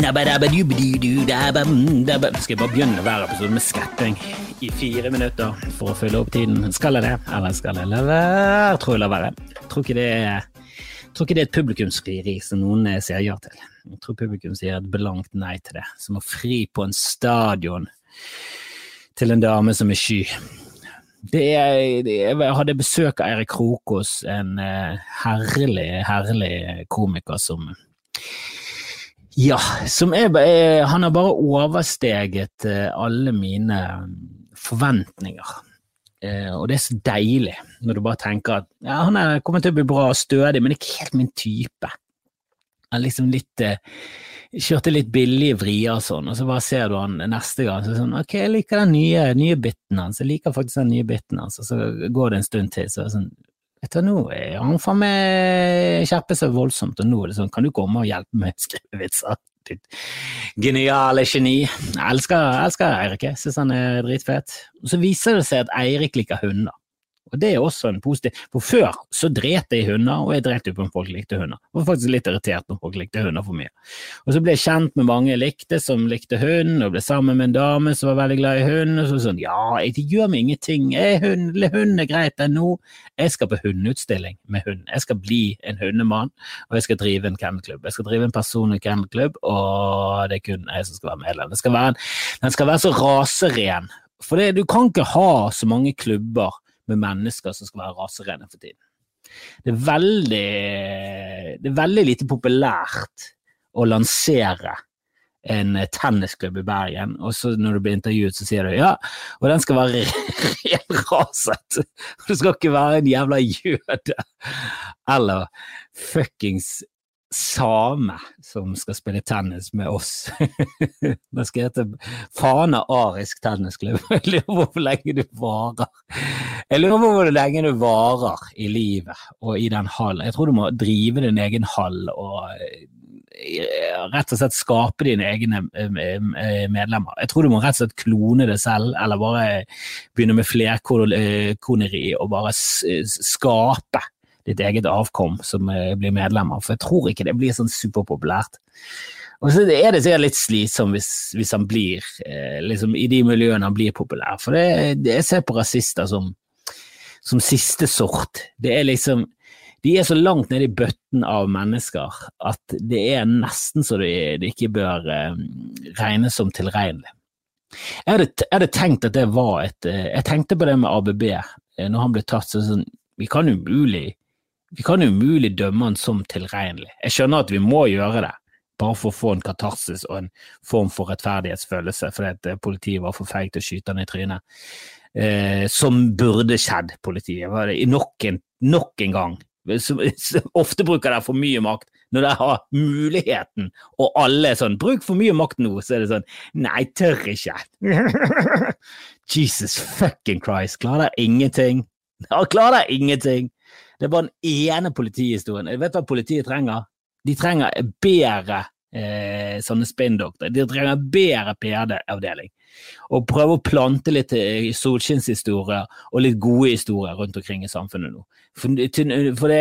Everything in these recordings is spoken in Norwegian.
Skal jeg bare begynne hver episode med sketting i fire minutter for å fylle opp tiden? Skal jeg det, eller skal jeg la være? Tror jeg la være. Tror ikke det er ikke det er et publikumsfrieri som noen sier ja til. Jeg tror publikum sier et blankt nei til det. Som å fri på en stadion til en dame som er sky. Er, jeg hadde besøk av Eirik Krokås, en uh, herlig, herlig komiker som ja, er, Han har bare oversteget uh, alle mine forventninger. Uh, og det er så deilig når du bare tenker at ja, han er kommet til å bli bra og stødig, men ikke helt min type. Han liksom litt uh, Kjørte litt billige vrier og sånn, og så bare ser du han neste gang. så sånn, Ok, jeg liker den nye, nye biten hans, jeg liker faktisk den nye biten hans, og så går det en stund til, så er det sånn Du, nå er han faen meg skjerper seg voldsomt, og nå er det sånn, kan du komme og hjelpe meg å skrive vitser? Ditt geniale geni. Jeg elsker, jeg elsker Eirik, jeg syns han er dritfet. Og så viser det seg at Eirik liker hunder. Og det er også en positiv For før så dret jeg hunder, og jeg dret jo på om folk likte hunder. Jeg var faktisk litt irritert når folk likte hunder for mye. Og så ble jeg kjent med mange jeg likte som likte hund, og ble sammen med en dame som var veldig glad i hund. Og så sånn ja, det gjør meg ingenting, jeg, hund, hund er greit det nå. Jeg skal på hundeutstilling med hund. Jeg skal bli en hundemann, og jeg skal drive en kennelklubb. Jeg skal drive en personlig kennelklubb, og det er kun jeg som skal være medlem. Det skal være den skal være så raseren. For det, du kan ikke ha så mange klubber med mennesker som skal være raserene for tiden. Det er veldig, det er veldig lite populært å lansere en tennisklubb i Bergen, og så når du blir intervjuet, så sier du ja, og den skal være renraset. Du skal ikke være en jævla jøde eller fuckings same som skal spille tennis med oss. Det skal hete Fana arisk tennisklubb. Jeg lurer på hvor lenge du varer. Jeg lurer på hvor lenge du varer i livet og i den hallen. Jeg tror du må drive din egen hall og eh, rett og slett skape dine egne eh, medlemmer. Jeg tror du må rett og slett klone det selv, eller bare begynne med flerkoneri og bare skape ditt eget avkom som eh, blir medlemmer, for jeg tror ikke det blir sånn superpopulært. Og så er det sikkert litt slitsomt hvis, hvis, han blir eh, liksom i de miljøene han blir populær, for det, det jeg ser på rasister som, som siste sort. Det er liksom de er så langt nede i bøtten av mennesker at det er nesten så det, de ikke bør eh, regnes som tilregnelig. Jeg hadde, jeg hadde, tenkt at det var et Jeg tenkte på det med ABB når han ble tatt. så sånn, Vi kan umulig vi kan umulig dømme han som tilregnelig. Jeg skjønner at vi må gjøre det, bare for å få en katarsis og en form for rettferdighetsfølelse, fordi eh, politiet var for feig til å skyte han i trynet. Eh, som burde skjedd, politiet. Nok en, nok en gang. Så, så, ofte bruker dere for mye makt når dere har muligheten, og alle er sånn 'bruk for mye makt nå', så er det sånn 'nei, tør ikke'. Jesus fucking Christ, klarer dere ingenting? Ja, klarer dere ingenting? Det er bare den ene politihistorien. Jeg vet hva politiet trenger? De trenger bedre eh, sånne spinndoktorer. De trenger bedre PD-avdeling. Og prøve å plante litt eh, solskinnshistorier og litt gode historier rundt omkring i samfunnet nå. For, for det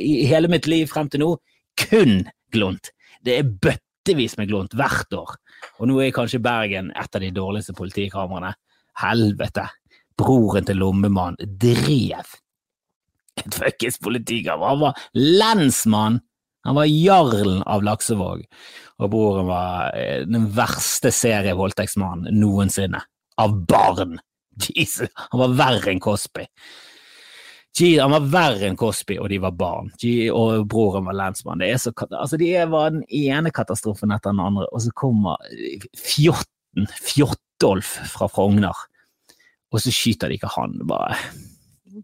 i hele mitt liv frem til nå kun glunt. Det er bøttevis med glunt hvert år. Og nå er kanskje Bergen et av de dårligste politikamrene. Helvete! Broren til lommemannen drev et fuckings politikammer. Han var lensmann! Han var jarlen av Laksevåg, og broren var eh, den verste serievoldtektsmannen noensinne. Av barn! Jesus, han var verre enn Cosby. han var verre enn Cosby, og de var barn. og broren var lensmann. Det så, altså, de var den ene katastrofen etter den andre, og så kommer Fjotten, Fjottolf fra Frogner, og så skyter de ikke han. bare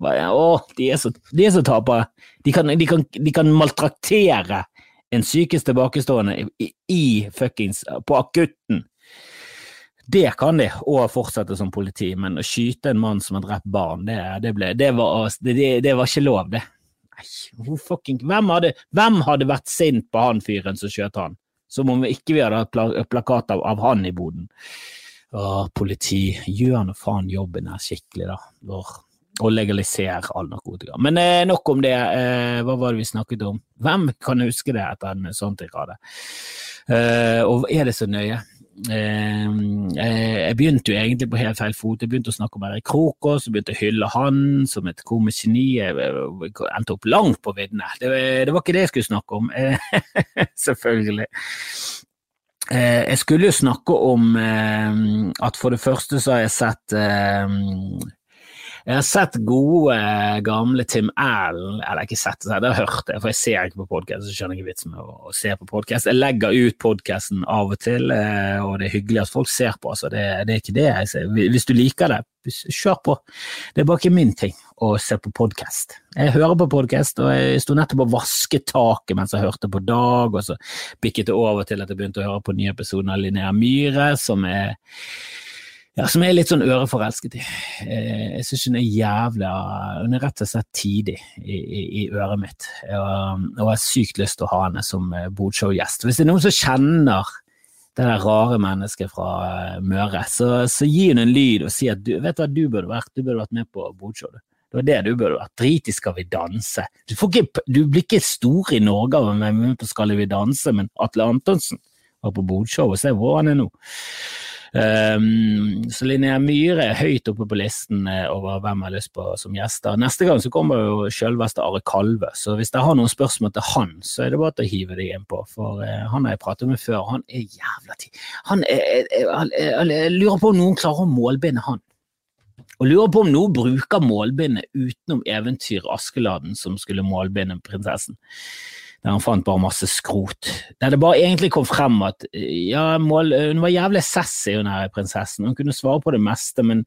å, de er så, de er så tapere. De kan, de, kan, de kan, maltraktere en psykisk tilbakestående i, i fuckings På akutten. Det kan de, og fortsette som politi, men å skyte en mann som har drept barn, det, det, ble, det, var, det var, ikke lov, det. Nei, fucking, hvem, hadde, hvem hadde vært sint på han fyren som skjøt han? Som om ikke vi hadde hatt plakat av, av han i boden. Å, politi, gjør nå faen jobben her skikkelig, da. Når og legalisere all narkotika. Men eh, nok om det. Eh, hva var det vi snakket om? Hvem kan huske det etter en sånn tirade? Eh, og er det så nøye? Eh, eh, jeg begynte jo egentlig på helt feil fot. Jeg begynte å snakke om Erik Krokås, begynte å hylle han som et komisk geni. Jeg endte opp langt på viddene. Det, det, var ikke det jeg skulle snakke om, selvfølgelig. jeg skulle jo snakke om at for det første så har jeg sett jeg har sett gode, gamle Tim Allen Eller ikke sett det, har jeg hørt for jeg ser ikke på podkast, så skjønner jeg ikke vitsen med å, se på podkast. Jeg legger ut podkasten av og til, eh, og det er hyggelig at folk ser på. Altså. Det, det, er ikke det jeg sier. Hvis du liker det, kjør på. Det er bare ikke min ting å se på podkast. Jeg hører på podkast, og jeg sto nettopp og vasket taket mens jeg hørte på Dag, og så bikket det over til at jeg begynte å høre på nye episoder av Linnea Myhre, som er ja, som er litt sånn øreforelsket i. Eh, jeg syns hun er jævla Hun er rett og slett tidig i, i, i øret mitt, og, har sykt lyst til å ha henne som eh, Bodshow-gjest. Hvis det er noen som kjenner det der rare mennesket fra eh, Møre, så, så gi henne en lyd og si at du vet hva du burde vært, du burde vært med på Bodshow. Det var det du burde vært. Drit i Skal vi danse. Du, ikke, du, blir ikke stor i Norge av å være med på Skal vi danse, men Atle Antonsen var på Bodshow, og se hvor han er nå. Um, så Linnea Myhre er høyt oppe på listen eh, over hvem jeg har lyst på som gjester. Neste gang så kommer jo selveste Are Kalve, så hvis dere har noen spørsmål til han, så er det bare å hive deg inn på, for uh, han har jeg pratet med før. Han er jævla tid. Han er, jeg lurer på om noen klarer å målbinde han. Og lurer på om noen bruker målbindet utenom eventyr Askeladden som skulle målbinde prinsessen der han fant bare masse skrot. Der det bare egentlig kom frem at ja, mål, hun var jævlig sassy, hun her prinsessen. Hun kunne svare på det meste, men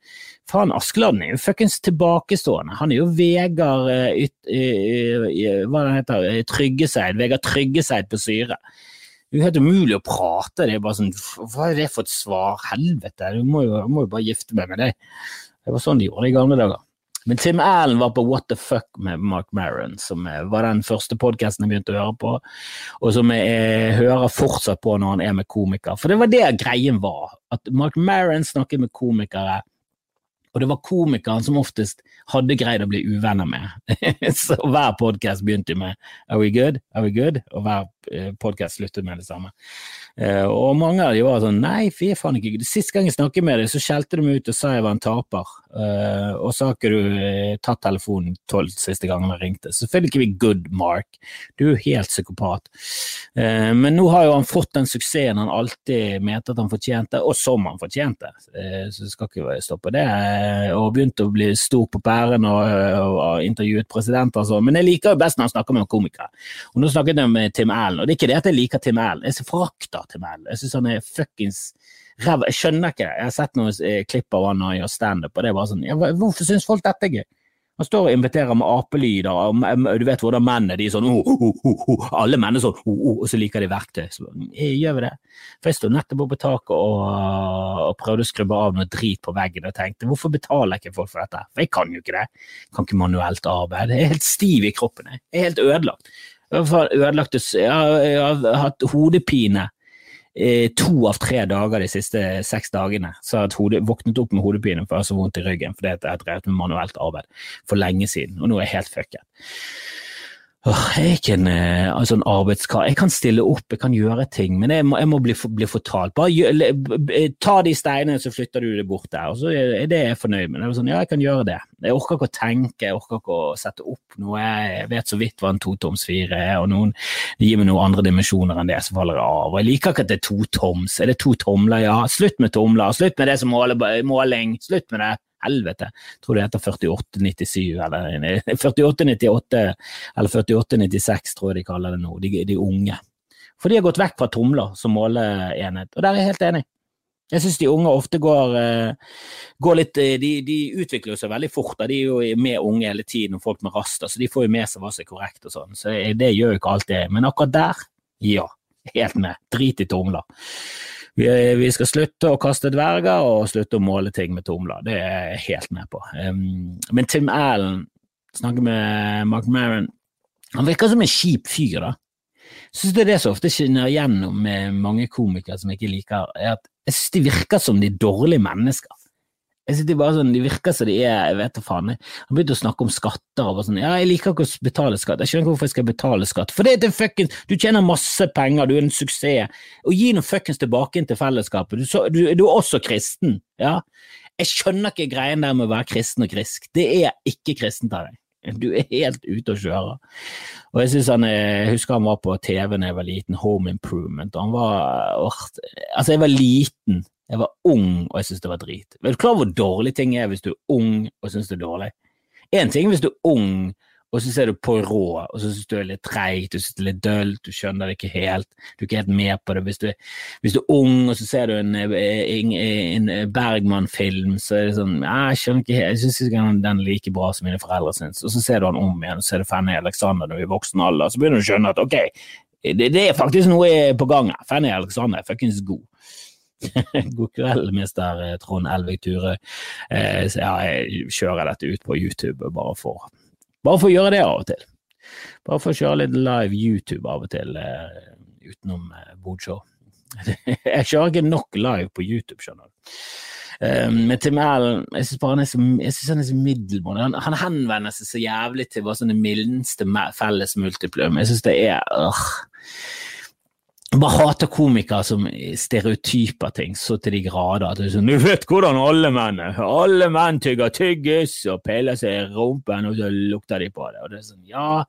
faen, Askeladden er jo fuckings tilbakestående. Han er jo Vegard uh, uh, Hva det heter Tryggeseid. Vegard Tryggeseid på syre. Det er helt umulig å prate. Det er bare sånn Hva er det for et svar? Helvete, du må jo, må jo bare gifte meg med deg. Det var sånn de gjorde i gamle dager. Men Tim Allen var på What the Fuck med Mark Maron, som var den første podkasten jeg begynte å høre på, og som jeg hører fortsatt på når han er med komikere. For det var det greien var, at Mark Maron snakket med komikere og det var komikeren som oftest hadde greid å bli uvenner med. så hver podkast begynte med 'Are we good?' Are we good? og hver podkast sluttet med det samme. Uh, og mange av de var sånn 'nei, fy faen ikke'. Sist gang jeg snakket med deg, så skjelte du meg ut og sa jeg var en taper. Uh, og så har ikke du tatt telefonen tolv siste gangen jeg ringte. Selvfølgelig ikke vi good, Mark. Du er jo helt psykopat. men nå har jo han fått den suksessen han alltid mente at han fortjente, og som han fortjente. så skal ikke stoppe det. og begynte å bli stor på pæren og, og, intervjuet presidenter og sånn. Men jeg liker jo best når han snakker med komikere. Og nå snakket jeg med Tim Allen, og det er ikke det at jeg liker Tim Allen. Jeg forakter Tim Allen. Jeg syns han er fuckings ræva. Jeg skjønner ikke det. Jeg har sett noen eh, klipp av han når han gjør standup, og det er bare sånn ja, Hvorfor syns folk dette er gøy? Han står og inviterer med apelyder, og du vet hvordan menn er. De er sånn oh, oh, oh, oh. Alle menn er sånn oh, oh, og så liker de verktøy. Så, gjør vi det? For jeg sto nettopp på taket og, og, prøvde å skrubbe av noe drit på veggen og tenkte hvorfor betaler jeg ikke folk for dette? For jeg kan jo ikke det. Jeg kan ikke manuelt arbeid. Jeg er helt stiv i kroppen. Jeg er helt ødelagt. Jeg har, ødelagt, jeg jeg har hatt hodepine Eh, to av tre dager de siste seks dagene så jeg våknet opp med hodepine for jeg har så vondt i ryggen fordi jeg har drevet med manuelt arbeid for lenge siden, og nå er jeg helt fucket. Jeg er ikke en, eh, altså en arbeidskar. Jeg kan stille opp, jeg kan gjøre ting, men jeg må, jeg må bli, bli, fortalt. Bare gjør, ta de steinene, så flytter du det bort der. og så er det jeg fornøyd med. Det sånn, ja, jeg kan gjøre det. Jeg orker ikke å tenke, jeg orker ikke å sette opp noe. Jeg vet så vidt hva en totoms fire er, og noen gir meg noen andre dimensjoner enn det så faller jeg av. Og Jeg liker ikke at det er totoms. Er det to tomler? Ja, slutt med tomler. Slutt med det som måler måling. Slutt med det helvete. Jeg tror det heter 4897 eller 4898 eller 4896, tror jeg de kaller det nå, de, de unge. For de har gått vekk fra tomler som måleenhet, og der er jeg helt enig. Jeg syns de unge ofte går, uh, går litt eh, de, de, utvikler seg veldig fort. De er jo med unge hele tiden, og folk med raster, så de får jo med seg hva som er korrekt og sånn. Så det gjør jo ikke alltid. Men akkurat der, ja. Helt med. Drit i tomler. Vi, vi, skal slutte å kaste dverger og slutte å måle ting med tomler. Det er jeg helt med på. Um, men Tim Allen, snakker med Mark Maron, han virker som en kjip fyr, da. Syns det er det som ofte skinner igjennom med mange komikere som jeg ikke liker, er at jeg synes de virker som de dårlige mennesker. Jeg sitter bare sånn, de virker som de er jeg vet da faen. Han begynte å snakke om skatter og bare sånn, ja, jeg liker ikke å betale skatt, jeg skjønner ikke hvorfor jeg skal betale skatt. For det er fuckings du tjener masse penger, du er en suksess, og gi noe fuckings tilbake inn til fellesskapet. Du, så, du, du, er også kristen, ja. Jeg skjønner ikke greien der med å være kristen og grisk. Det er ikke kristent av deg. Du er helt ute å kjøre. Og jeg synes han, jeg husker han var på TV da jeg var liten, Home Improvement. Han var, altså jeg var liten jeg var ung og jeg syntes det var drit. Er du klar hvor dårlig ting er hvis du er ung og syns det er dårlig? Én ting hvis du er ung og så ser du på rå og så syns du det er litt treigt, du syns det er litt dølt, du skjønner det ikke helt, du er ikke helt med på det. Hvis du, hvis du er ung og så ser du en, en, en Bergman-film, så er det sånn Jeg skjønner ikke helt, jeg syns ikke den er like bra som mine foreldre syns. Og så ser du han om igjen, og så ser du Fanny Alexander når du er i voksen alder, så begynner du å skjønne at ok, det, det er faktisk noe på gang her. Fanny Alexander er fuckings god. God kveld, mister eh, Trond Elvik Ture. Eh, så ja, jeg kjører dette ut på YouTube bare for, bare for å gjøre det av og til. Bare for å kjøre litt live YouTube av og til eh, utenom bodshow. jeg kjører ikke nok live på YouTube, skjønner du. Men Tim Allen, jeg syns han er så, han er så middelmådig. Han, han, henvender seg så jævlig til hva sånne mildeste felles multiplum. Jeg syns det er øh. Bare hater komikere som stereotyper ting så til de grader. at sånn, Du vet hvordan alle menn er. Alle menn tygger tyggis og peler seg i rumpen, og så lukter de på det. Og det er sånn, Ja,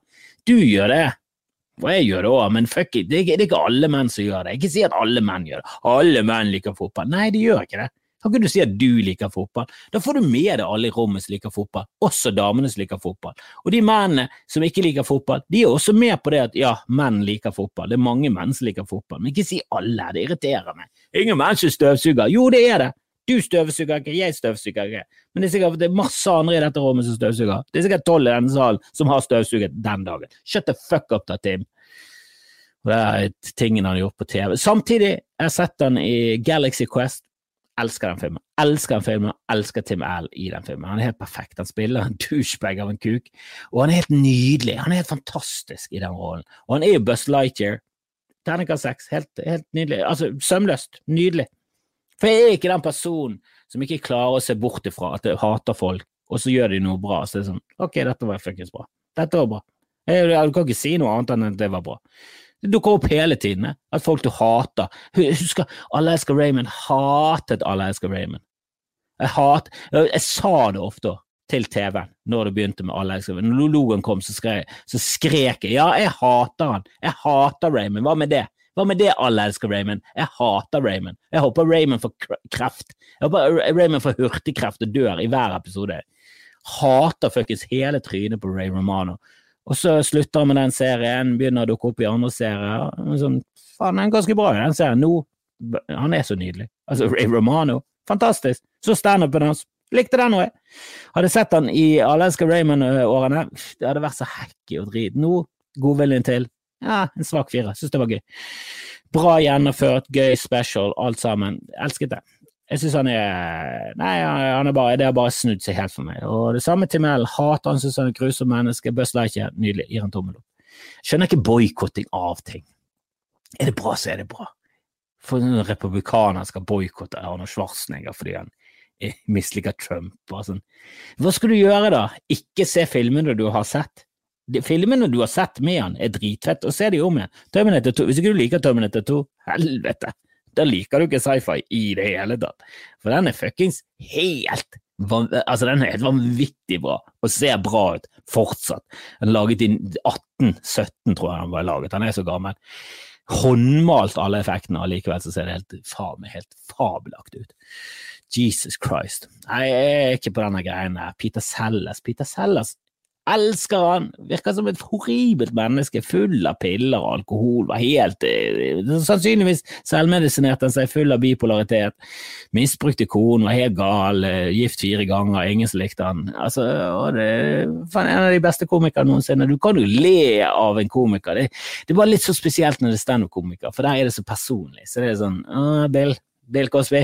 du gjør det. Og jeg gjør det òg, men fuck it, det er ikke alle menn som gjør det. Ikke si at alle menn gjør det. Alle menn liker fotball. Nei, de gjør ikke det. Kan ikke du si at du liker fotball? Da får du med deg alle i rommet som liker fotball, også damene som liker fotball. Og de mennene som ikke liker fotball, de er også med på det at ja, menn liker fotball. Det er mange menn som liker fotball, men ikke si alle, det irriterer meg. Ingen menn som støvsuger. Jo, det er det. Du støvsuger ikke, jeg støvsuger ikke. Men det er sikkert det er masse andre i dette rommet som støvsuger. Det er sikkert tolv i denne salen som har støvsuget den dagen. Shut the fuck up, da, Tim. Det er tingene han har gjort på TV. Samtidig, jeg har sett han i Galaxy Quest. Elsker den filmen. Elsker den filmen, elsker Tim L i den filmen. Han er helt perfekt. Han spiller en douchebag av en kuk, og han er helt nydelig. Han er helt fantastisk i den rollen. Og han er jo Buzz Lightyear. Terningkast seks. Helt, helt nydelig. Altså, sømløst. Nydelig. For jeg er ikke den personen som ikke klarer å se bort ifra at jeg hater folk, og så gjør de noe bra. Så det er sånn, ok, dette var fuckings bra. Dette var bra. Jeg, jeg, kan ikke si noe annet enn at det var bra. Det dukker opp hele tiden. At folk du hater Husker Alle elsker Raymond. Hatet Alle elsker Raymond. Jeg, hat, jeg, jeg sa det ofte til TV-en når det begynte med Alle elsker Raymond. Når logoen kom, så skrek, så skrek jeg ja, jeg hater han. Jeg hater Raymond. Hva med det? Hva med det, alle elsker Raymond? Jeg hater Raymond. Jeg håper Raymond får kreft. Jeg håper Raymond får hurtigkreft og dør i hver episode. Hater fuckings hele trynet på Ray Romano. Og så slutter han med den serien, begynner å dukke opp i andre serier. Sånn, faen, han er ganske bra den serien. Nå, han er så nydelig. Altså, Ray Romano, fantastisk. Så standupen hans. Likte den òg. Hadde sett han i Alaska Raymond-årene. Det hadde vært så hacky og drit. Nå, godviljen til. Ja, en svak fire. Syns det var gøy. Bra gjennomført, gøy special, alt sammen. Elsket det. Jeg syns han er Nei, han er bare, det har bare snudd seg helt for meg. Og det samme til Mel. Hater han, syns han er et grusomt menneske. Buzz Lightyear, nydelig. Gir han tommel opp. Skjønner ikke boikotting av ting. Er det bra, så er det bra. For en republikaner skal boikotte Arne Schwarzenegger fordi han misliker Trump. Og sånn. Hva skal du gjøre, da? Ikke se filmene du har sett? De filmene du har sett med han, er dritfett, og se de om igjen. Terminator 2. Hvis ikke du liker Terminator 2, helvete! Da liker du ikke sci-fi i det hele tatt. For den er fuckings helt Altså, den er helt vanvittig bra, og ser bra ut fortsatt. Den er laget i 1817, tror jeg den var laget. Den er så gammel. Håndmalt alle effektene, og likevel så ser det helt, faen helt fabelaktig ut. Jesus Christ. Nei, jeg er ikke på denne greien her. Peter Sellers. Peter Sellers Elsker han! Virker som et horribelt menneske, full av piller og alkohol. Var helt eh, Sannsynligvis selvmedisinerte han seg, full av bipolaritet. Misbrukte konen, var helt gal, eh, gift fire ganger, ingen som likte han. Altså, det var en av de beste komikerne noensinne. Du kan jo le av en komiker. Det, det er bare litt så spesielt når det er standup-komiker, for der er det så personlig. Så det er sånn Bill, Bill Cosby.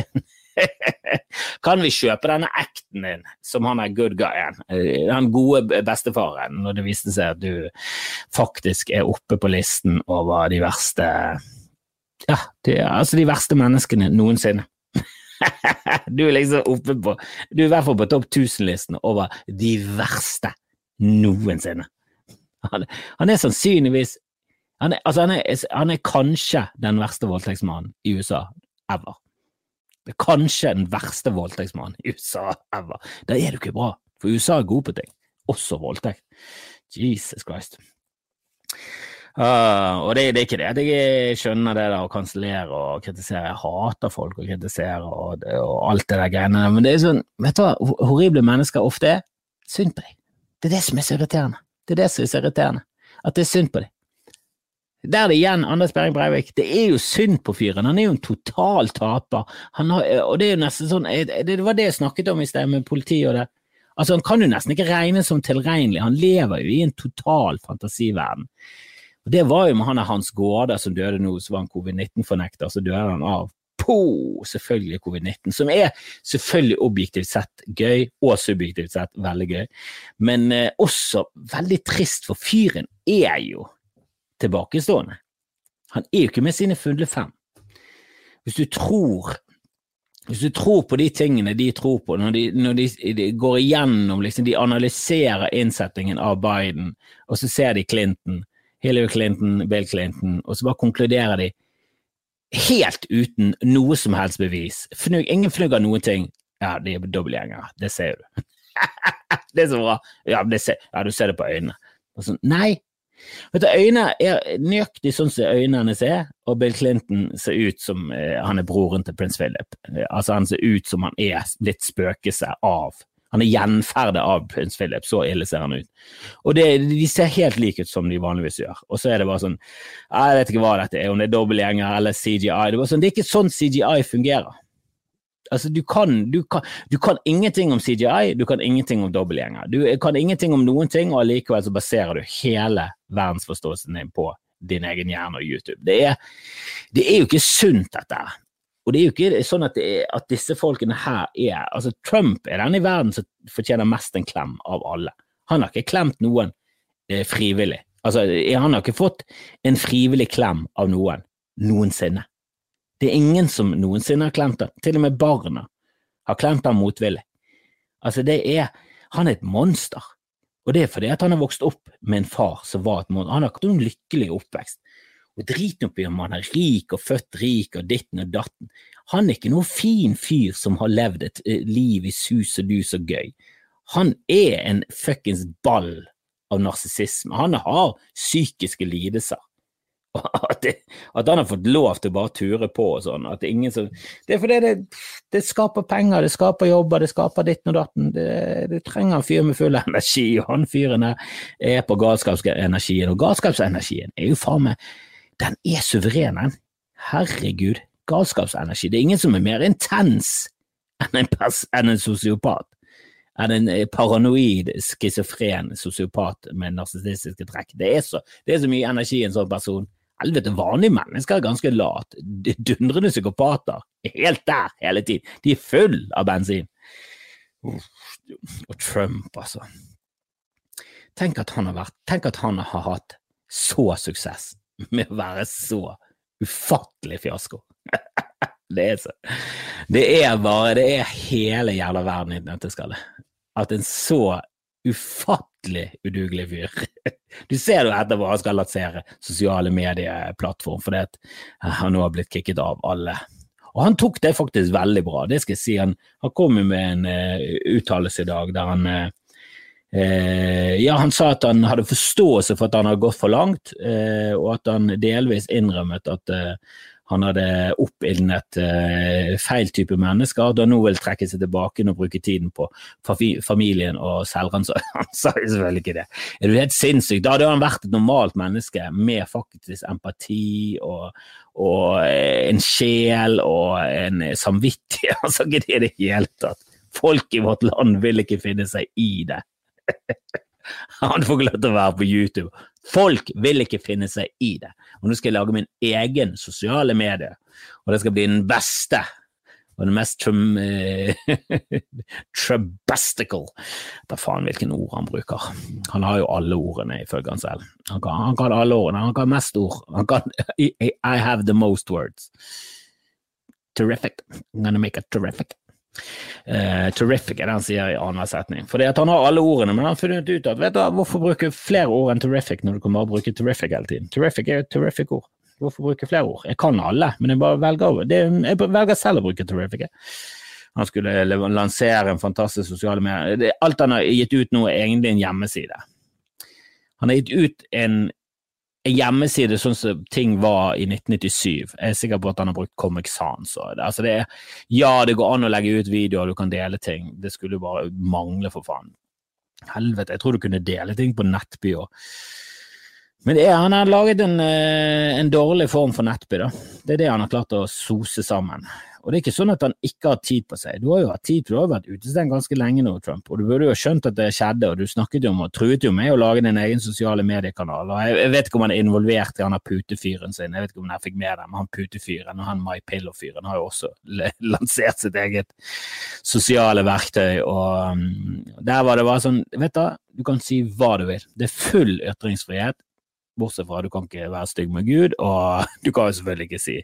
kan vi kjøpe denne acten din som han er good guyen, eh, den gode bestefaren, når det viste seg at du faktisk er oppe på listen over de verste ja, de, altså de verste menneskene noensinne. Du er liksom oppe på Du er i hvert fall på topp 1000-listen over de verste noensinne. Han, han er sannsynligvis han er, altså han, er, han er kanskje den verste voldtektsmannen i USA ever. Det er kanskje den verste voldtektsmannen i USA ever. Da er du ikke bra, for USA er god på ting, også voldtekt. Jesus Christ. Uh, og det, det, er ikke det at jeg skjønner det der å kansellere og kritisere. Jeg hater folk å kritisere og, og, alt det der greiene. Men det er sånn, vet du hva horrible mennesker ofte er? Synd på dem. Det er det som er så irriterende. Det er det som er så irriterende. At det er synd på dem. Der er det igjen Anders Behring Breivik. Det er jo synd på fyren. Han er jo en total taper. Har, og det er jo nesten sånn Det var det jeg snakket om i sted med politiet og det. Altså, Han kan jo nesten ikke regnes som tilregnelig. Han lever jo i en total fantasiverden. Og Det var jo med han Hans Gårde som døde nå, som var en covid-19-fornekter, så døde han av på selvfølgelig covid-19, som er selvfølgelig objektivt sett gøy, og subjektivt sett veldig gøy, men eh, også veldig trist, for fyren er jo tilbakestående. Han er jo ikke med sine fulle fem. Hvis du tror hvis du tror på de tingene de tror på, når de, når de, de går igjennom, liksom, de analyserer innsettingen av Biden, og så ser de Clinton, Hillary Clinton, Bill Clinton, og så bare konkluderer de helt uten noe som helst bevis. Fnug, ingen fnugg av noen ting. Ja, de er dobbeltgjengere, det ser du. det er så bra. Ja, ser, ja, du ser det på øynene. Så, nei. Vet du, Øynene er nøyaktig sånn som øynene hennes er, og Bill Clinton ser ut som eh, han er broren til prins Philip. Altså, han ser ut som han er litt spøkelse av han er gjenferdet av prins Philip, så ille ser han ut. Og det, De ser helt like ut som de vanligvis gjør. Og så er det bare sånn Jeg vet ikke hva dette er, om det er dobbeltgjenger eller CGI. Det, sånn, det er ikke sånn CGI fungerer. Altså, du kan, du, kan, du kan, ingenting om CGI, du kan ingenting om dobbeltgjenger. Du kan ingenting om noen ting, og allikevel så baserer du hele verdensforståelsen din på din egen hjerne og YouTube. Det er, det er jo ikke sunt, dette her. Og det er jo ikke sånn at, er, at, disse folkene her er Altså, Trump er den i verden som fortjener mest en klem av alle. Han har ikke klemt noen eh, frivillig. Altså, han har ikke fått en frivillig klem av noen noensinne. Det er ingen som noensinne har klemt ham. Til og med barna har klemt ham motvillig. Altså, det er Han er et monster. Og det er fordi at han har vokst opp med en far som var et monster. Han har hatt en lykkelig oppvekst. Og drit nå i om han er rik og født rik og ditten og datten. Han er ikke noen fin fyr som har levd et eh, liv i sus og dus og gøy. Han er en fuckings ball av narsissisme. Han har psykiske lidelser. At, det, at, han har fått lov til å bare ture på og sånn. At det, er ingen som, det er fordi det, det, skaper penger, det skaper jobber, det skaper ditten og datten. Det trenger en fyr med full energi, og han fyren er på galskapsenergien. Og galskapsenergien er jo faen meg den er suveren, den. Herregud, galskapsenergi. Det er ingen som er mer intens enn en, enn en sosiopat. Enn en eh, paranoid, schizofren sosiopat med narsissistiske trekk. Det er, så, det er så mye energi i en sånn person. Helvete, vanlige mennesker er ganske lat. Dundrende psykopater er helt der hele tiden. De er full av bensin. Og Trump, altså. Tenk at han har vært, tenk at han har hatt så suksess med å være så ufattelig fiasko. det er så Det er bare Det er hele jævla verden i et nøtteskall. At en så ufattelig udugelig fyr Du ser jo etterpå han skal lansere sosiale medieplattform fordi han nå har blitt kicket av alle. Og han tok det faktisk veldig bra, det skal jeg si. Han, han kom med en uh, uttalelse i dag der han uh, ja, han sa at han hadde forståelse for at han hadde gått for langt, og at han delvis innrømmet at han hadde oppildnet eh, feil type mennesker, da nå vil trekke seg tilbake og bruke tiden på familien og selvrannsakelse. Han sa jo selvfølgelig ikke det. Er du helt sinnssyk? Da hadde han vært et normalt menneske med faktisk empati og, og eh, en sjel og en samvittighet. Han sa ikke det i det hele tatt. Folk i vårt land vil ikke finne seg i det. Han får ikke lov til å være på YouTube. Folk vil ikke finne seg i det. Og nå skal jeg lage min egen sosiale medie, og det skal bli den beste og den mest trum, trubastical Da faen hvilken ord han bruker. Han har jo alle ordene, ifølge han selv. Han kan, han kan alle ordene. Han kan mest ord. Han kan I have the most words. Terrific. I'm gonna make it terrific. Uh, terrific er det han sier i annenhver setning. Fordi at han har alle ordene, men han har funnet ut at vet du, hvorfor bruke flere ord enn terrific når du kan bare bruke terrific hele tiden? Terrific er jo et terrific ord. Hvorfor bruke flere ord? Jeg kan alle, men jeg bare velger, det, jeg velger selv å bruke terrific. Han skulle lansere en fantastisk sosiale medier. Alt han har gitt ut nå, er egentlig en hjemmeside. Han har gitt ut en hjemmeside sånn som ting var i 1997. Jeg er sikker på at han har brukt Comic Sans. Altså det er, ja, det går an å legge ut videoer, du kan dele ting. Det skulle bare mangle, for faen. Helvete, jeg tror du kunne dele ting på Nettby òg. Men er, han har laget en, eh, en, dårlig form for Nettby, da. Det er det han har klart å sose sammen. Og det er ikke sånn at han ikke har tid på seg. Du har jo hatt tid, du har vært utestengt ganske lenge nå, Trump, og du burde jo skjønt at det skjedde, og du snakket jo om og truet jo med å lage din egen sosiale mediekanal. og Jeg, vet ikke om han er involvert i han har putefyren sin, jeg vet ikke om jeg fikk med det, men han putefyren og han My Pillow-fyren har jo også lansert sitt eget sosiale verktøy, og um, der var det bare sånn, vet du, du kan si hva du vil. Det er full ytringsfrihet. Bortsett fra at du kan ikke være stygg med Gud, og du kan jo selvfølgelig ikke si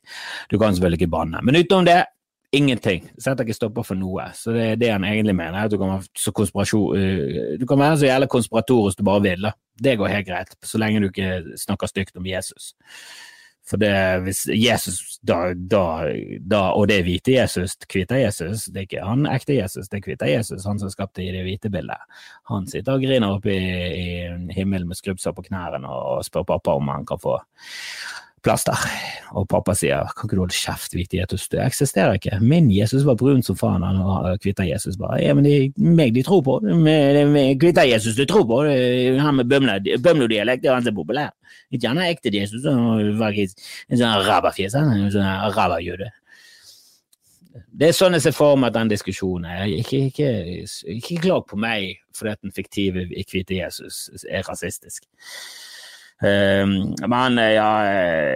Du kan selvfølgelig ikke banne. Men utenom det, ingenting. Setter ikke stopper for noe. Så det er det han egentlig mener. at Du kan være så, uh, du kan være så jævla konspiratorisk du bare vil. Da. Det går helt greit, så lenge du ikke snakker stygt om Jesus. For det, hvis Jesus da, da, da, Og det er hvite Jesus, hvite Jesus, det er ikke han ekte Jesus, det er hvite Jesus, han som skapte i det hvite bildet. Han sitter og griner oppe i, i himmelen med skrubbsår på knærne og spør pappa om han kan få plass der. Og pappa sier kan ikke du holde kjeft, viktig Jesus, du eksisterer ikke. Min Jesus var brun som faen, han og hvite Jesus bare ja, men det er meg de tror på. Hvite Jesus du tror på, han med bømlodialekt er han som er populær. Ikke han er ekte Jesus, en sånn arabafjes, en sånn araberjøde. Det er sånn jeg ser for meg at den diskusjonen er. Ikke, ikke, ikke klag på meg fordi at den fiktive hvite Jesus er rasistisk. Um, men ja,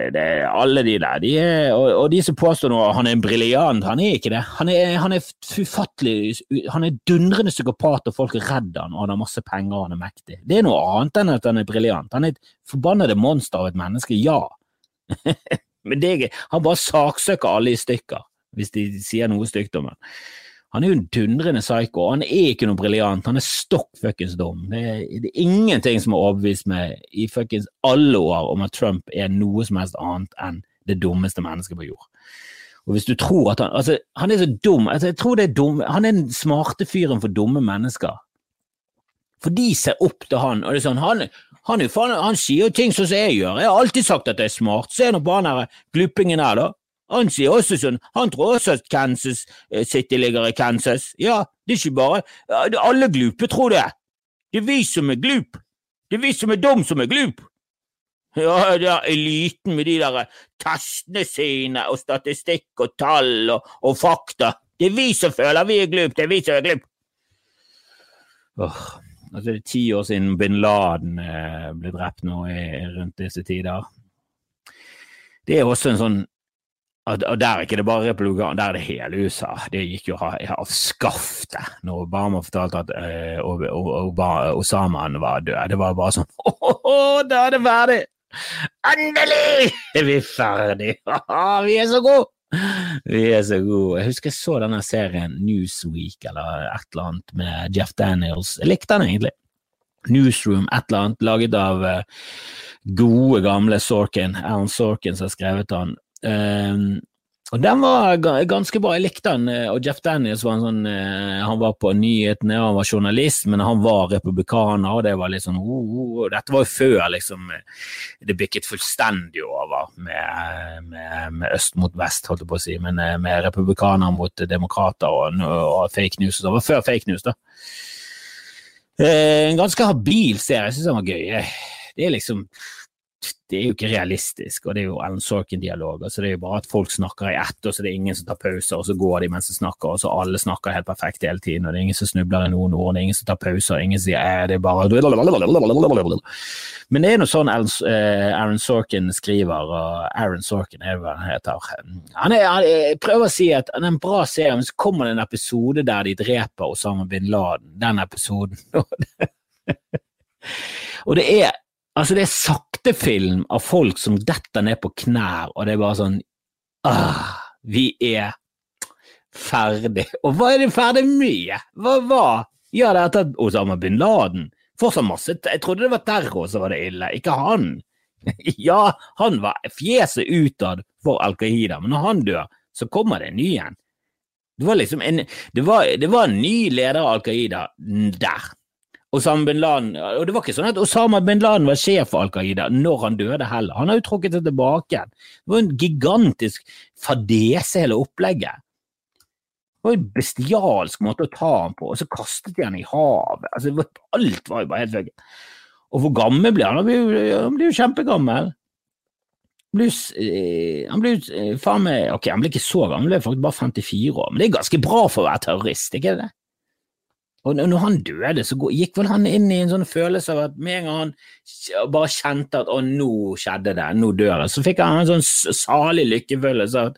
det, alle de der, de er, og, og, de som påstår noe, han er briljant, han er ikke det. Han er, han er ufattelig Han er dundrende psykopat, og folk er redd han, og han har masse penger og han er mektig. Det er noe annet enn at han er briljant. Han er et forbannede monster av et menneske, ja. Men det, han bare saksøker alle i stykker hvis de sier noe stygt om ham. Han er jo en dundrende psyko. Han er ikke noe briljant. Han er stokk fuckings dum. Det er, det er, ingenting som har overbevist meg i fuckings alle år om at Trump er noe som helst annet enn det dummeste mennesket på jord. Og hvis du tror at han Altså, han er så dum. Altså, jeg tror det er dum. Han er den smarte fyren for dumme mennesker. For de ser opp til han, og det er sånn han, han, han, han sier jo ting som jeg gjør. Jeg har alltid sagt at jeg er smart. Se nå på han her gluppingen her, da. Han sier også sånn, han tror også at Kansas eh, City ligger i Kansas. Ja, det er ikke bare Alle glupe tror det. Det er vi som er glup. Det er vi som er dum som er glup. Ja, det er eliten med de der testene sine og statistikk og tall og, og, fakta. Det er vi som føler vi er glup, det er vi som er glup. Åh, altså det er ti år siden bin Laden eh, ble drept nå i, rundt disse tider. Det er også en sånn og der er ikke det bare republikanere, der er det hele USA. Det gikk jo av skaftet når Obama fortalte at uh, Osama var død. Det var bare sånn Åh, da er det ferdig! Endelig er vi ferdig! vi er så gode! Vi er så gode. Jeg husker jeg så denne serien Newsweek eller et eller annet med Jeff Daniels. Jeg likte den egentlig. Newsroom, et eller annet, laget av uh, gode, gamle Sorkin. Alan Sorkin som har skrevet den. Um, og den var ganske bra, jeg likte den. Eh, og Jeff Daniels var en sånn uh, Han var på nyhetene, han var journalist, men han var republikaner, og det var litt sånn oh, oh. Dette var jo før liksom det bikket fullstendig over med, med, med, øst mot vest, holdt jeg på å si, men med republikanere mot demokrater og, og, fake news. Det var før fake news, da. En ganske habil serie, jeg syns den var gøy. Det er liksom det er jo ikke realistisk, og det er jo Alan Sorkin-dialog. altså Det er jo bare at folk snakker i ett, og så det er ingen som tar pauser, og så går de mens de snakker, og så alle snakker helt perfekt hele tiden, og det er ingen som snubler i noen ord, det er ingen som tar pauser, ingen sier eh, det er bare Men det er noe sånn Aaron Sorkin skriver, og Aaron Sorkin er hva han heter. Han, er, han prøver å si at det er en bra serie, men så kommer det en episode der de dreper Osama bin Laden. Den episoden. og det er Altså, det er saktefilm av folk som detter ned på knær, og det er bare sånn ah, Vi er ferdig. Og hva er det ferdig med? Hva var Ja, det er etter Osama bin Laden. Fortsatt masse Jeg trodde det var terror som var det ille, ikke han. Ja, han var fjeset utad for Al Qaida, men når han dør, så kommer det en ny en. Det var liksom en, det var, det var en ny leder av Al Qaida der. Osama bin Laden, og det var ikke sånn at Osama bin Laden var sjef for Al Qaida når han døde heller. Han har jo trukket det tilbake. Det var en gigantisk fadese, hele opplegget. Det var en bestialsk måte å ta ham på, og så kastet de han i havet. Altså, alt var jo bare helt vegg. Og hvor gammel blir han? Han jo, han blir jo kjempegammel. Han ble, eh, han blir eh, faen meg Ok, han blir ikke så gammel, han blir faktisk bare 54 år, men det er ganske bra for å være terrorist, ikke det? Og når han døde, så gikk vel han inn i en sånn følelse av at med en gang han bare kjente at å, nå skjedde det, nå dør jeg, så fikk han en sånn salig lykkefølelse at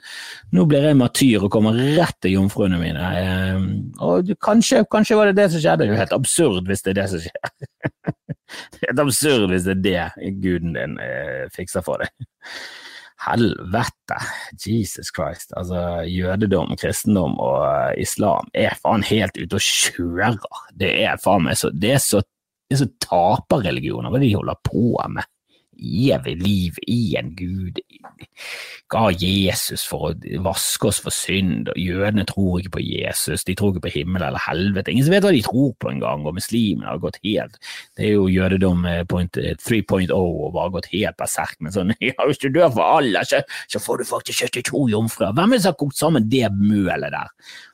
nå blir jeg martyr og kommer rett til jomfruene mine. Ehm, og kanskje, kanskje var det det som skjedde, det er jo helt absurd hvis det er det som skjer. Det er helt absurd hvis det er det guden din eh, fikser for deg. Helvete, Jesus Christ. Altså, jødedom, kristendom og uh, islam er faen helt ute og kjører. Det er faen meg så Det er så, det er så taperreligioner, hva de holder på med evig liv i en gud, ga Jesus for å vaske oss for synd, og jødene tror ikke på Jesus, de tror ikke på himmel eller helvete, ingen som vet hva de tror på engang, og muslimene har gått helt, det er jo jødedom 3.0 eh, og bare gått helt berserk, men sånn, ja, hvis du dør for alle, så, så får du faktisk 72 jomfruer, hvem er det som har kokt sammen det mølet der?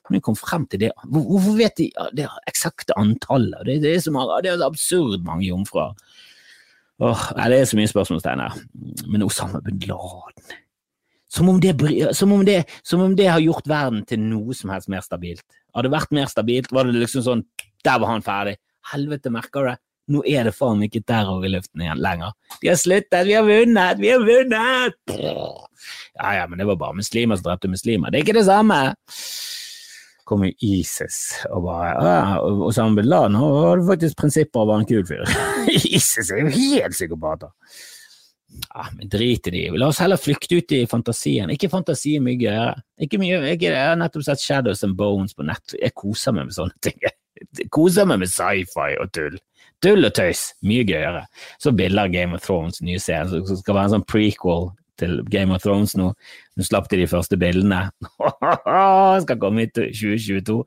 Men jeg kom frem til det, hvorfor vet de det eksakte antallet? Det, det, er så, det er absurd mange jomfruer. Åh, det er så mye spørsmålstegn her. Men Osama bin Laden som om, det, som, om det, som om det har gjort verden til noe som helst mer stabilt. Hadde det vært mer stabilt, var det liksom sånn Der var han ferdig. Helvete, merker du det? Nå er det faen ikke terror i luften igjen lenger. De har sluttet, vi har vunnet, vi har vunnet! Ja ja, men det var bare muslimer som drepte muslimer. Det er ikke det samme! Kommer ISIS og bare ah, Osama bin Laden hadde faktisk prinsipper og var en kul fyr. ISIS er jo helt psykopater. Ja, men drit i de. La oss heller flykte ut i fantasien. Ikke fantasi mye gøyere. Ikke mye, ikke, jeg har nettopp sett Shadows and Bones på nett. Jeg koser meg med sånne ting. Jeg koser meg med sci-fi og tull. Tull og tøys. Mye gøyere. Så bilder Game of Thrones, nye serie som skal være en sånn prequel til Game of Thrones nå. Nå slapp de de første bildene. Skal komme i 2022.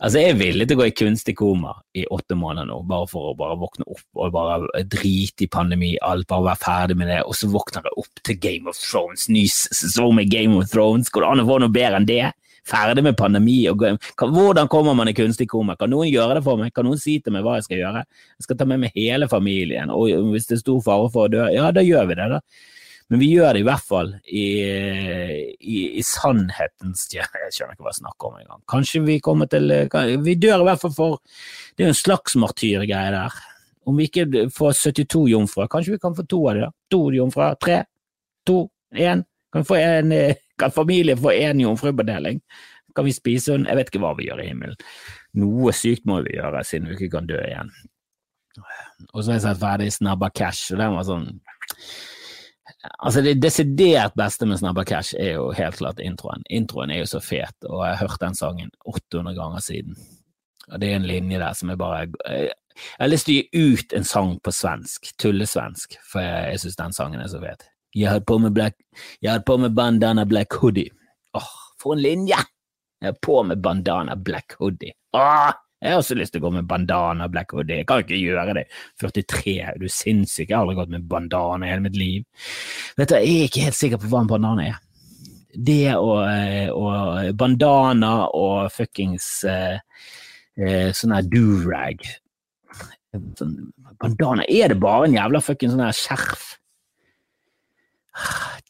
Altså, jeg er villig til å gå i kunstig koma i åtte måneder nå, bare for å bare våkne opp og bare drite i pandemi, alt, bare være ferdig med det, og så våkner jeg opp til Game of Thrones, ny sesong med Game of Thrones. Går det an å få noe bedre enn det? Ferdig med pandemi. Og, hvordan kommer man i kunstig koma? Kan noen gjøre det for meg? Kan noen si til meg hva jeg skal gjøre? Jeg skal ta med meg hele familien, og hvis det er stor fare for å dø, ja, da gjør vi det, da. Men vi gjør det i hvert fall i, i, i sannhetens Jeg skjønner ikke hva jeg snakker om engang. Kanskje vi kommer til Vi dør i hvert fall for Det er jo en slags martyrgreie der. Om vi ikke får 72 jomfruer, kanskje vi kan få to av dem? To jomfruer? Tre? To? Én? Kan, kan familien få én jomfrubedeling? Kan vi spise henne? Jeg vet ikke hva vi gjør i himmelen. Noe sykt må vi gjøre, siden vi ikke kan dø igjen. Og så har jeg sett ferdig Snabba Cash, og den var sånn Altså Det desidert beste med Snabba Cash er jo helt klart introen. Introen er jo så fet, og jeg har hørt den sangen 800 ganger siden. Og Det er en linje der som jeg bare Jeg, har lyst til å gi ut en sang på svensk, tullesvensk, for jeg, jeg syns den sangen er så fet. Jeg har på meg bandana black hoodie. Åh, for en linje! Jeg har på meg bandana black hoodie. Åh! Jeg har også lyst til å gå med bandana black hoodie. Jeg kan ikke gjøre det. 43, er du sinnssyk? Jeg har aldri gått med bandana i hele mitt liv. Vet du, Jeg er ikke helt sikker på hva en bandana er. Det og, eh, og bandana og fuckings eh, eh, sånn her durag sånn, Bandana Er det bare en jævla fuckings sånn her skjerf?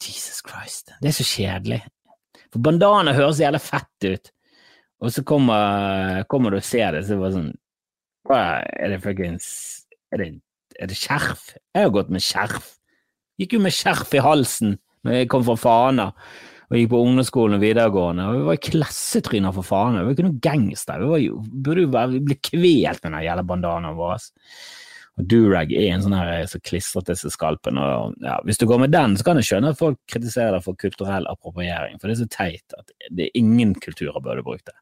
Jesus Christ. Det er så kjedelig. For bandana høres jævla fett ut. Og så kommer, kommer du og ser det, så det var sånn Hva er det fuckings er er det skjerf? Jeg har gått med skjerf. Gikk jo med skjerf i halsen når jeg kom fra Fana og gikk på ungdomsskolen og videregående. og Vi var klassetryner for faen. Vi var ikke noen gangster. Vi var jo, burde jo være, bli kvelt med den jævla bandanaen vår. Og durag er en sånn her som klistrer til seg skalpen. og ja, Hvis du går med den, så kan jeg skjønne at folk kritiserer deg for kulturell appropriering, for det er så teit at det er ingen kulturer burde brukt det.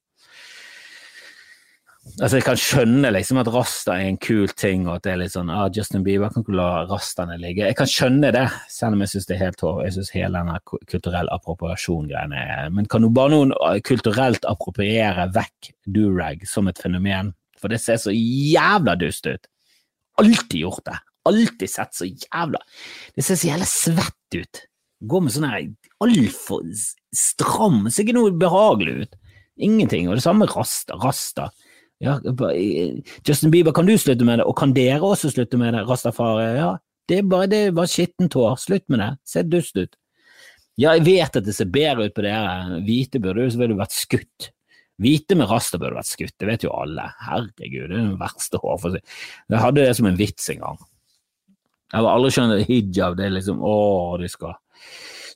Altså Jeg kan skjønne liksom at rasta er en kul ting, og at det er litt sånn ah, Justin Bieber kan ikke la rastaene ligge. Jeg kan skjønne det, selv om jeg syns det er helt hår. Jeg syns hele denne kulturell appropriasjon-greiene er Men kan du bare noen ah, kulturelt appropriere vekk durag som et fenomen? For det ser så jævla dust ut. Alltid gjort det. Alltid sett så jævla Det ser så jævla svett ut. Går med sånn her altfor stram, ser ikke noe behagelig ut. Ingenting. Og det samme rasta. Rasta. Ja, Justin Bieber, kan du slutte med det, og kan dere også slutte med det, Rastafari? Ja, det er bare, det er bare skittent hår, slutt med det, se dust ut. Ja, jeg vet at det ser bedre ut på dere, hvite burde jo selvfølgelig vært skutt. Hvite med rasta burde vært skutt, det vet jo alle. Herregud, det er den verste hårfor Jeg hadde det som en vits en gang. Jeg har aldri skjønt hijab, det er liksom å, de skal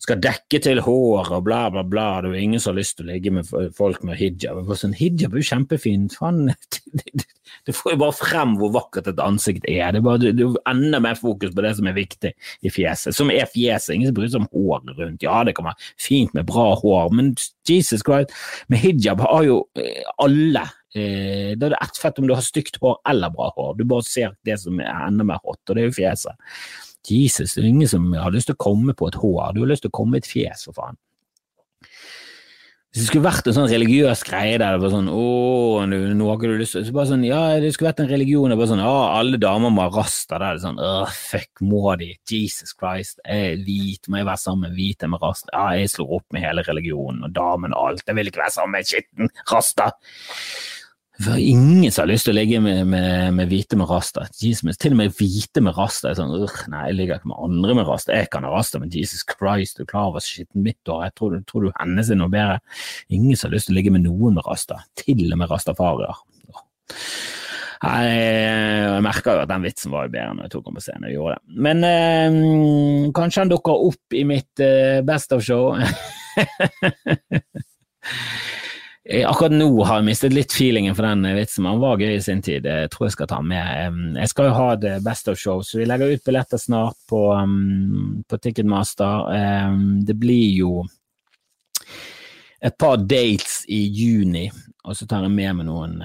skal dekke til håret og bla, bla, bla. Det er jo ingen som har lyst til å ligge med folk med hijab. Sånn, hijab er jo kjempefint. Faen, det, får jo bare frem hvor vakkert et ansikt er. Det er, bare, det er enda mer fokus på det som er viktig i fjeset. Som er fjeset. Ingen som bryr seg om håret rundt. Ja, det kan være fint med bra hår, men Jesus Christ, med hijab har jo eh, alle eh, da er det ett fett om du har stygt hår eller bra hår. Du bare ser det som er enda mer hot, og det er jo fjeset. Jesus, det er ingen som har lyst til å komme på et hår, du har lyst til å komme i et fjes, for faen. Hvis det skulle vært en sånn religiøs greie der det var sånn åh, nå har ikke du lyst til så bare sånn, Ja, det skulle vært en religion der bare sånn alle damer må ha rasta. Der det er sånn åh, fuck, må de? Jesus Christ, jeg er hvit, må jeg være sammen med hvite med rasta? Ja, jeg slår opp med hele religionen og damen og alt, jeg vil ikke være sammen med skitten rasta. Var ingen som har lyst til å ligge med, med, med hvite med rasta. Jesus, til og med hvite med rasta er sånn Nei, jeg ligger ikke med andre med rasta. Jeg kan ha rasta, men Jesus Christ, du klarer å skitten mitt hår. Jeg tror, tror du hennes er noe bedre. Ingen som har lyst til å ligge med noen med rasta. Til og med rastafarier. Jeg, jeg merka jo at den vitsen var jo bedre når jeg tok den på scenen og gjorde det. Men eh, kanskje han dukker opp i mitt eh, Best of-show. Eh, akkurat nå har jeg mistet litt feelingen for den vitsen, men han var gøy i sin tid. Jeg tror jeg skal ta med. Jeg skal jo ha det Best of Show, så vi legger ut billetter snart på, på Ticketmaster. Det blir jo et par dates i juni, og så tar jeg med meg noen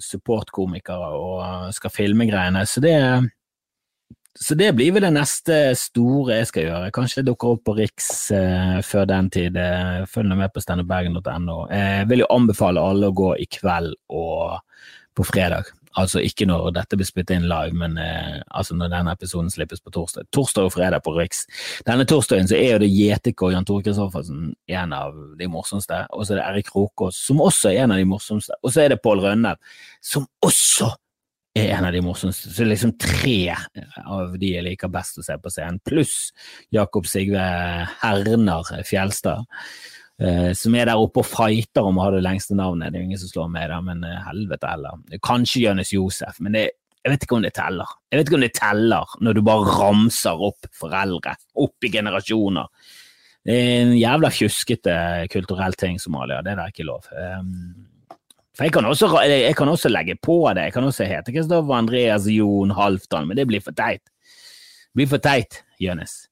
supportkomikere og skal filme greiene. Så det er så det blir vel det neste store jeg skal gjøre. Kanskje det dukker opp på Riks eh, før den tid. Følg følg med på standupbergen.no. Jeg vil jo anbefale alle å gå i kveld og på fredag. Altså ikke når dette blir spyttet inn live, men eh, altså når denne episoden slippes på torsdag. Torsdag og fredag på Riks. Denne torsdagen så er jo det Jetike og Jan Tore Kristoffersen en av de morsomste. Og så er det Erik Rokås, som også er en av de morsomste. Og så er det Pål Rønne, som også er en av de morsomste. Så liksom tre av de jeg liker best å se på scenen, pluss Jakob Sigve Herner Fjelstad. Uh, som er der oppe og fighter om å ha det lengste navnet. Det er jo ingen som slår med det, men uh, helvete heller. Kanskje Jonis Josef, men det, jeg vet ikke om det teller. Jeg vet ikke om det teller når du bare ramser opp foreldre, opp i generasjoner. Det er en jævla fjuskete kulturell ting, Somalia. Det er da ikke lov. Um, for jeg kan, også, jeg kan, også, legge på det. Jeg kan også hete Kristoffer Andreas Jon Halvdan, men det blir for teit. Det blir for teit, Jonis.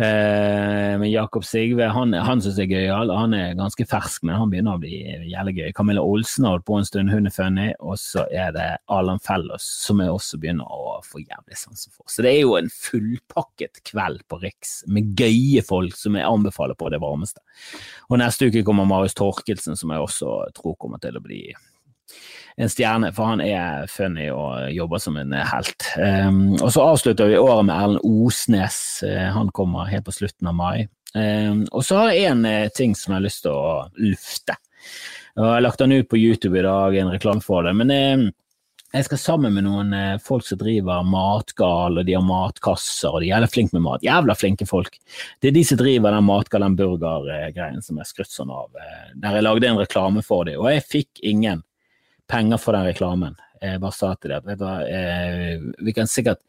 Eh, men Jakob Sigve han, han syns jeg er gøyal. Han er ganske fersk, men han begynner å bli jævlig gøy. Camilla Olsen har holdt på en stund, hun er funny. Og så er det Alan Fellows, som jeg også begynner å få jævlig sansen for. Så det er jo en fullpakket kveld på Riks med gøye folk som jeg anbefaler på det varmeste. Og neste uke kommer Marius Torkelsen, som jeg også tror kommer til å bli en stjerne, for han er funny og jobber som en helt. Um, og så avslutter vi året med Erlend Osnes. Uh, han kommer helt på slutten av mai. Um, og så har jeg en uh, ting som jeg har lyst til å lufte. Og jeg har lagt den ut på YouTube i dag, en reklame for det. Men uh, jeg skal sammen med noen folk som driver Matgal, og de har matkasser, og de er jævla flinke med mat. Jævla flinke folk. Det er de som driver den Matgal, den burgergreien som jeg skrytt sånn av. Der jeg lagde en reklame for dem, og jeg fikk ingen penger for den reklamen. Jeg bare sa til dem eh, vi kan sikkert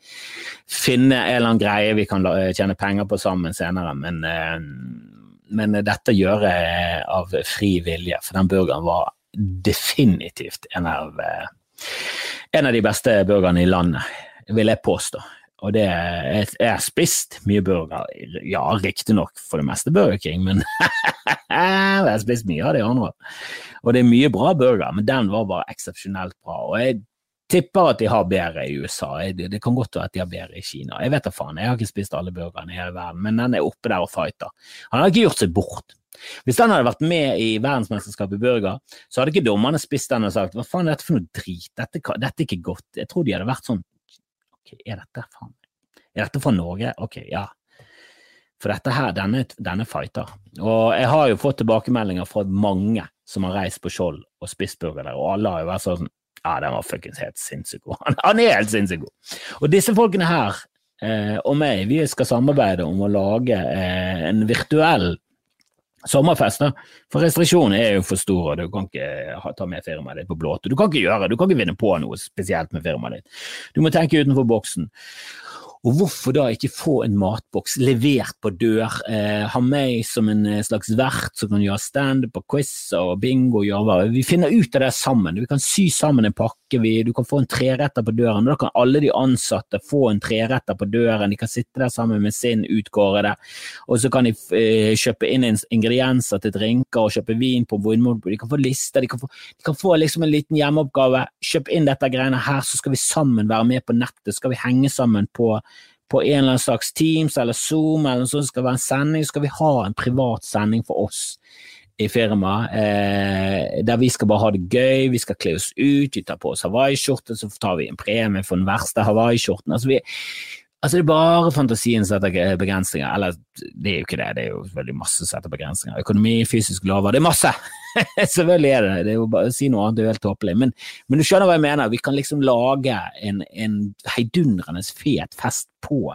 finne en eller annen greie vi kan tjene penger på sammen senere, men, eh, men dette gjør jeg av fri vilje, for den burgeren var definitivt en av en av de beste burgerne i landet, vil jeg påstå. Og det er, jeg har spist mye burger, ja riktignok for det meste Burger King, men jeg har spist mye av de andre. Og det er mye bra burger, men den var bare eksepsjonelt bra. Og jeg tipper at de har bedre i USA. Det kan godt være at de har bedre i Kina. Jeg vet da faen, jeg har ikke spist alle burgerne i hele verden, men den er oppe der og fighter. Han har ikke gjort seg bort. Hvis den hadde vært med i verdensmesterskapet i burger, så hadde ikke dommerne spist den og sagt hva faen er dette for noe drit, dette, dette er ikke godt. Jeg tror de hadde vært sånn ok, er dette faen Er dette fra Norge? Ok, ja. For dette her, denne, denne fighter. Og jeg har jo fått tilbakemeldinger fra mange som har reist på Skjold og spist burger der, og alle har jo vært sånn ja, den var fuckings helt sinnssykt god. Han er helt sinnssykt god. Og disse folkene her eh, og meg, vi skal samarbeide om å lage eh, en virtuell sommerfest. da. For restriksjonene er jo for store, du kan ikke ta med firmaet ditt på blåte. Du kan ikke gjøre, du kan ikke vinne på noe spesielt med firmaet ditt. Du må tenke utenfor boksen. Og hvorfor da ikke få en matboks levert på dør? Eh, ha meg som en eh, slags vert som kan gjøre standup og quiz og bingo. Gjøre. Vi finner ut av det sammen. Vi kan sy sammen en pakke. Vi, du kan få en treretter på døren. Da kan alle de ansatte få en treretter på døren. De kan sitte der sammen med sin utkårede. Og så kan de eh, kjøpe inn ingredienser til drinker og kjøpe vin på Vinmonopolet. De kan få lister. De kan få, de kan få liksom en liten hjemmeoppgave. Kjøp inn dette greiene her, så skal vi sammen være med på nettet. Skal vi henge sammen på på en eller annen slags Teams eller Zoom eller noe sånt skal være en sending, skal vi ha en privat sending for oss i firmaet, eh, der vi skal bare ha det gøy, vi skal kle oss ut, vi tar på oss hawaiiskjorte, så tar vi en premie for den verste hawaiiskjorten. Altså, altså, det er bare fantasien som setter begrensninger. Eller det er jo ikke det, det er jo veldig masse som setter begrensninger. Økonomi, fysisk lover, det er masse! Selvfølgelig er det det. er jo bare å si noe annet, det er jo helt tåpelig. Men, men, du skjønner hva jeg mener. Vi kan liksom lage en, en heidundrende fet fest på,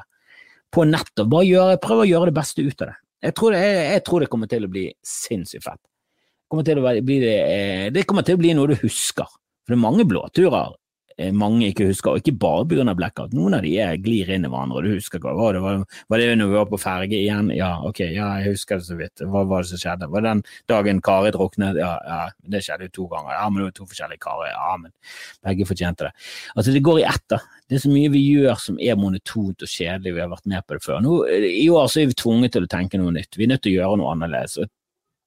på nettet. Bare prøve å gjøre det beste ut av det. Jeg tror det, jeg, jeg tror det kommer til å bli sinnssykt fett. Kommer bli det, eh, det kommer til å bli noe du husker. For det er mange blåturer mange ikke husker, og ikke bare pga. blackout. Noen av de er, glir inn i hverandre, og du husker hva var det var, var det når vi var på ferge igjen? Ja, ok, ja, jeg husker det så vidt. Hva var det som skjedde? Var det den dagen Kari druknet? Ja, ja, det skjedde jo to ganger. Ja, men det var to forskjellige karer. Ja, men begge fortjente det. Altså, det går i ett, da. Det er så mye vi gjør som er monotont og kjedelig, vi har vært med på det før. Nå, I år så er vi tvunget til å tenke noe nytt. Vi er nødt til å gjøre noe annerledes.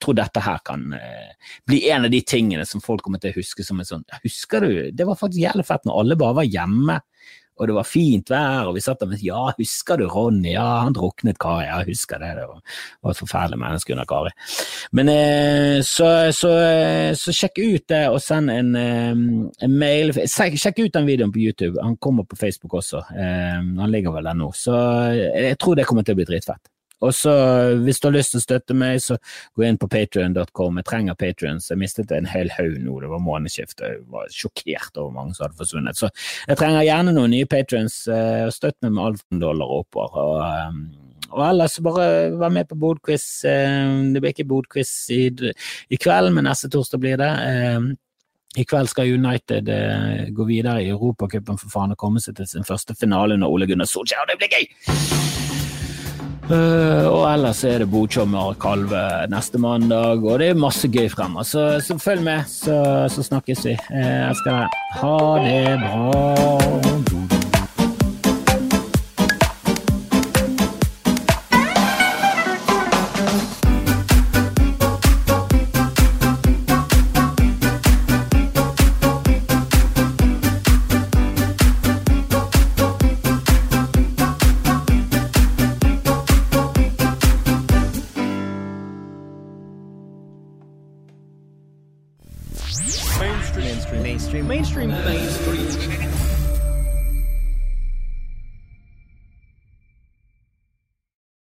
Tror dette her kan eh, bli en av de tingene som folk kommer til å huske som en sånn Husker du? Det var faktisk jævlig fett når alle bare var hjemme, og det var fint vær, og vi satt der med Ja, husker du Ronny? Ja, han druknet Kari. Ja, husker det. Det var, var et forferdelig menneske under Kari. Men eh, så, så, så, sjekk ut det, og send en, eh, en mail. Sjekk ut den videoen på YouTube. Han kommer på Facebook også. Eh, han ligger vel der nå. Så jeg tror det kommer til å bli dritfett. Og så, hvis du har lyst til å støtte meg, så gå inn på patrion.com. Jeg trenger patrions. Jeg mistet en hel haug nå, det var månedsskifte. Jeg var sjokkert over mange som hadde forsvunnet. Så jeg trenger gjerne noen nye patrions. Eh, støtt meg med alt fra dollar og oppover. Og, eh, og ellers bare vær med på bodquiz. Eh, det blir ikke bodquiz i, i kveld, men neste torsdag blir det. I kveld skal United gå videre i Europacupen for faen å komme seg til sin første finale under Ole Gunnar Solskjær. Det blir gøy! Uh, og ellers er det Bodtjommer Kalve neste mandag, og det er masse gøy fremover. Så, så følg med, så, så snakkes vi. Uh, jeg skal ha det bra.